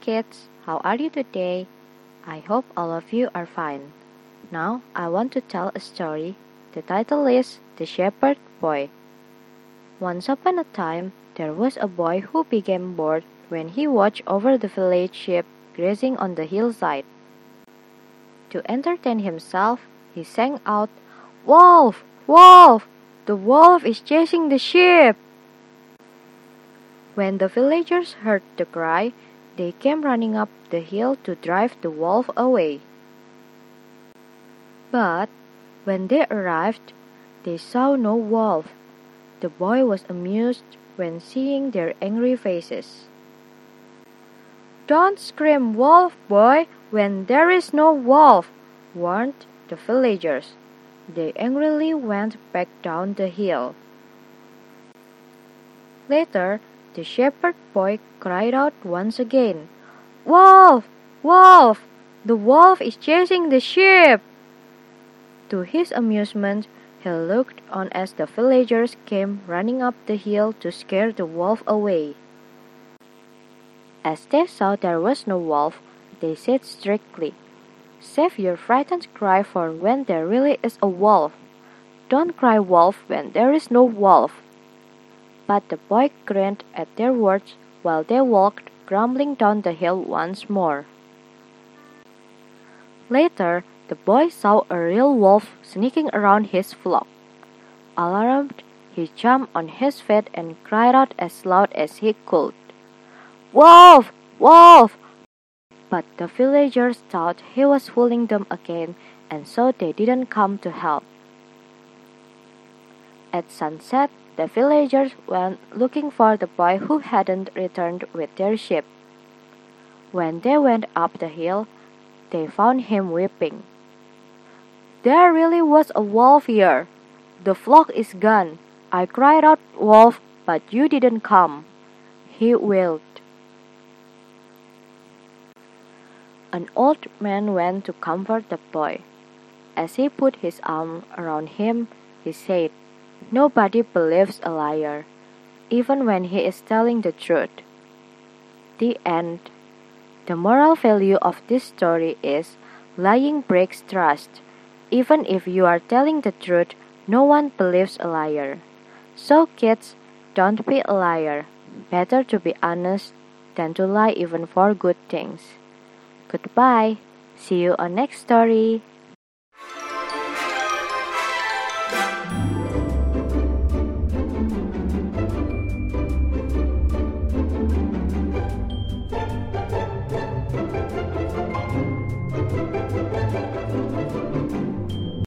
Kids, how are you today? I hope all of you are fine. Now I want to tell a story. The title is The Shepherd Boy. Once upon a time, there was a boy who became bored when he watched over the village sheep grazing on the hillside. To entertain himself, he sang out, Wolf! Wolf! The wolf is chasing the sheep! When the villagers heard the cry, they came running up the hill to drive the wolf away. But when they arrived, they saw no wolf. The boy was amused when seeing their angry faces. Don't scream wolf, boy, when there is no wolf, warned the villagers. They angrily went back down the hill. Later, the shepherd boy cried out once again, Wolf! Wolf! The wolf is chasing the sheep! To his amusement, he looked on as the villagers came running up the hill to scare the wolf away. As they saw there was no wolf, they said strictly, Save your frightened cry for when there really is a wolf. Don't cry wolf when there is no wolf. But the boy grinned at their words while they walked grumbling down the hill once more. Later, the boy saw a real wolf sneaking around his flock. Alarmed, he jumped on his feet and cried out as loud as he could, Wolf! Wolf! But the villagers thought he was fooling them again, and so they didn't come to help. At sunset, the villagers went looking for the boy who hadn't returned with their sheep. When they went up the hill, they found him weeping. There really was a wolf here. The flock is gone. I cried out, Wolf, but you didn't come. He wailed. An old man went to comfort the boy. As he put his arm around him, he said, Nobody believes a liar, even when he is telling the truth. The end. The moral value of this story is lying breaks trust. Even if you are telling the truth, no one believes a liar. So, kids, don't be a liar. Better to be honest than to lie even for good things. Goodbye. See you on next story.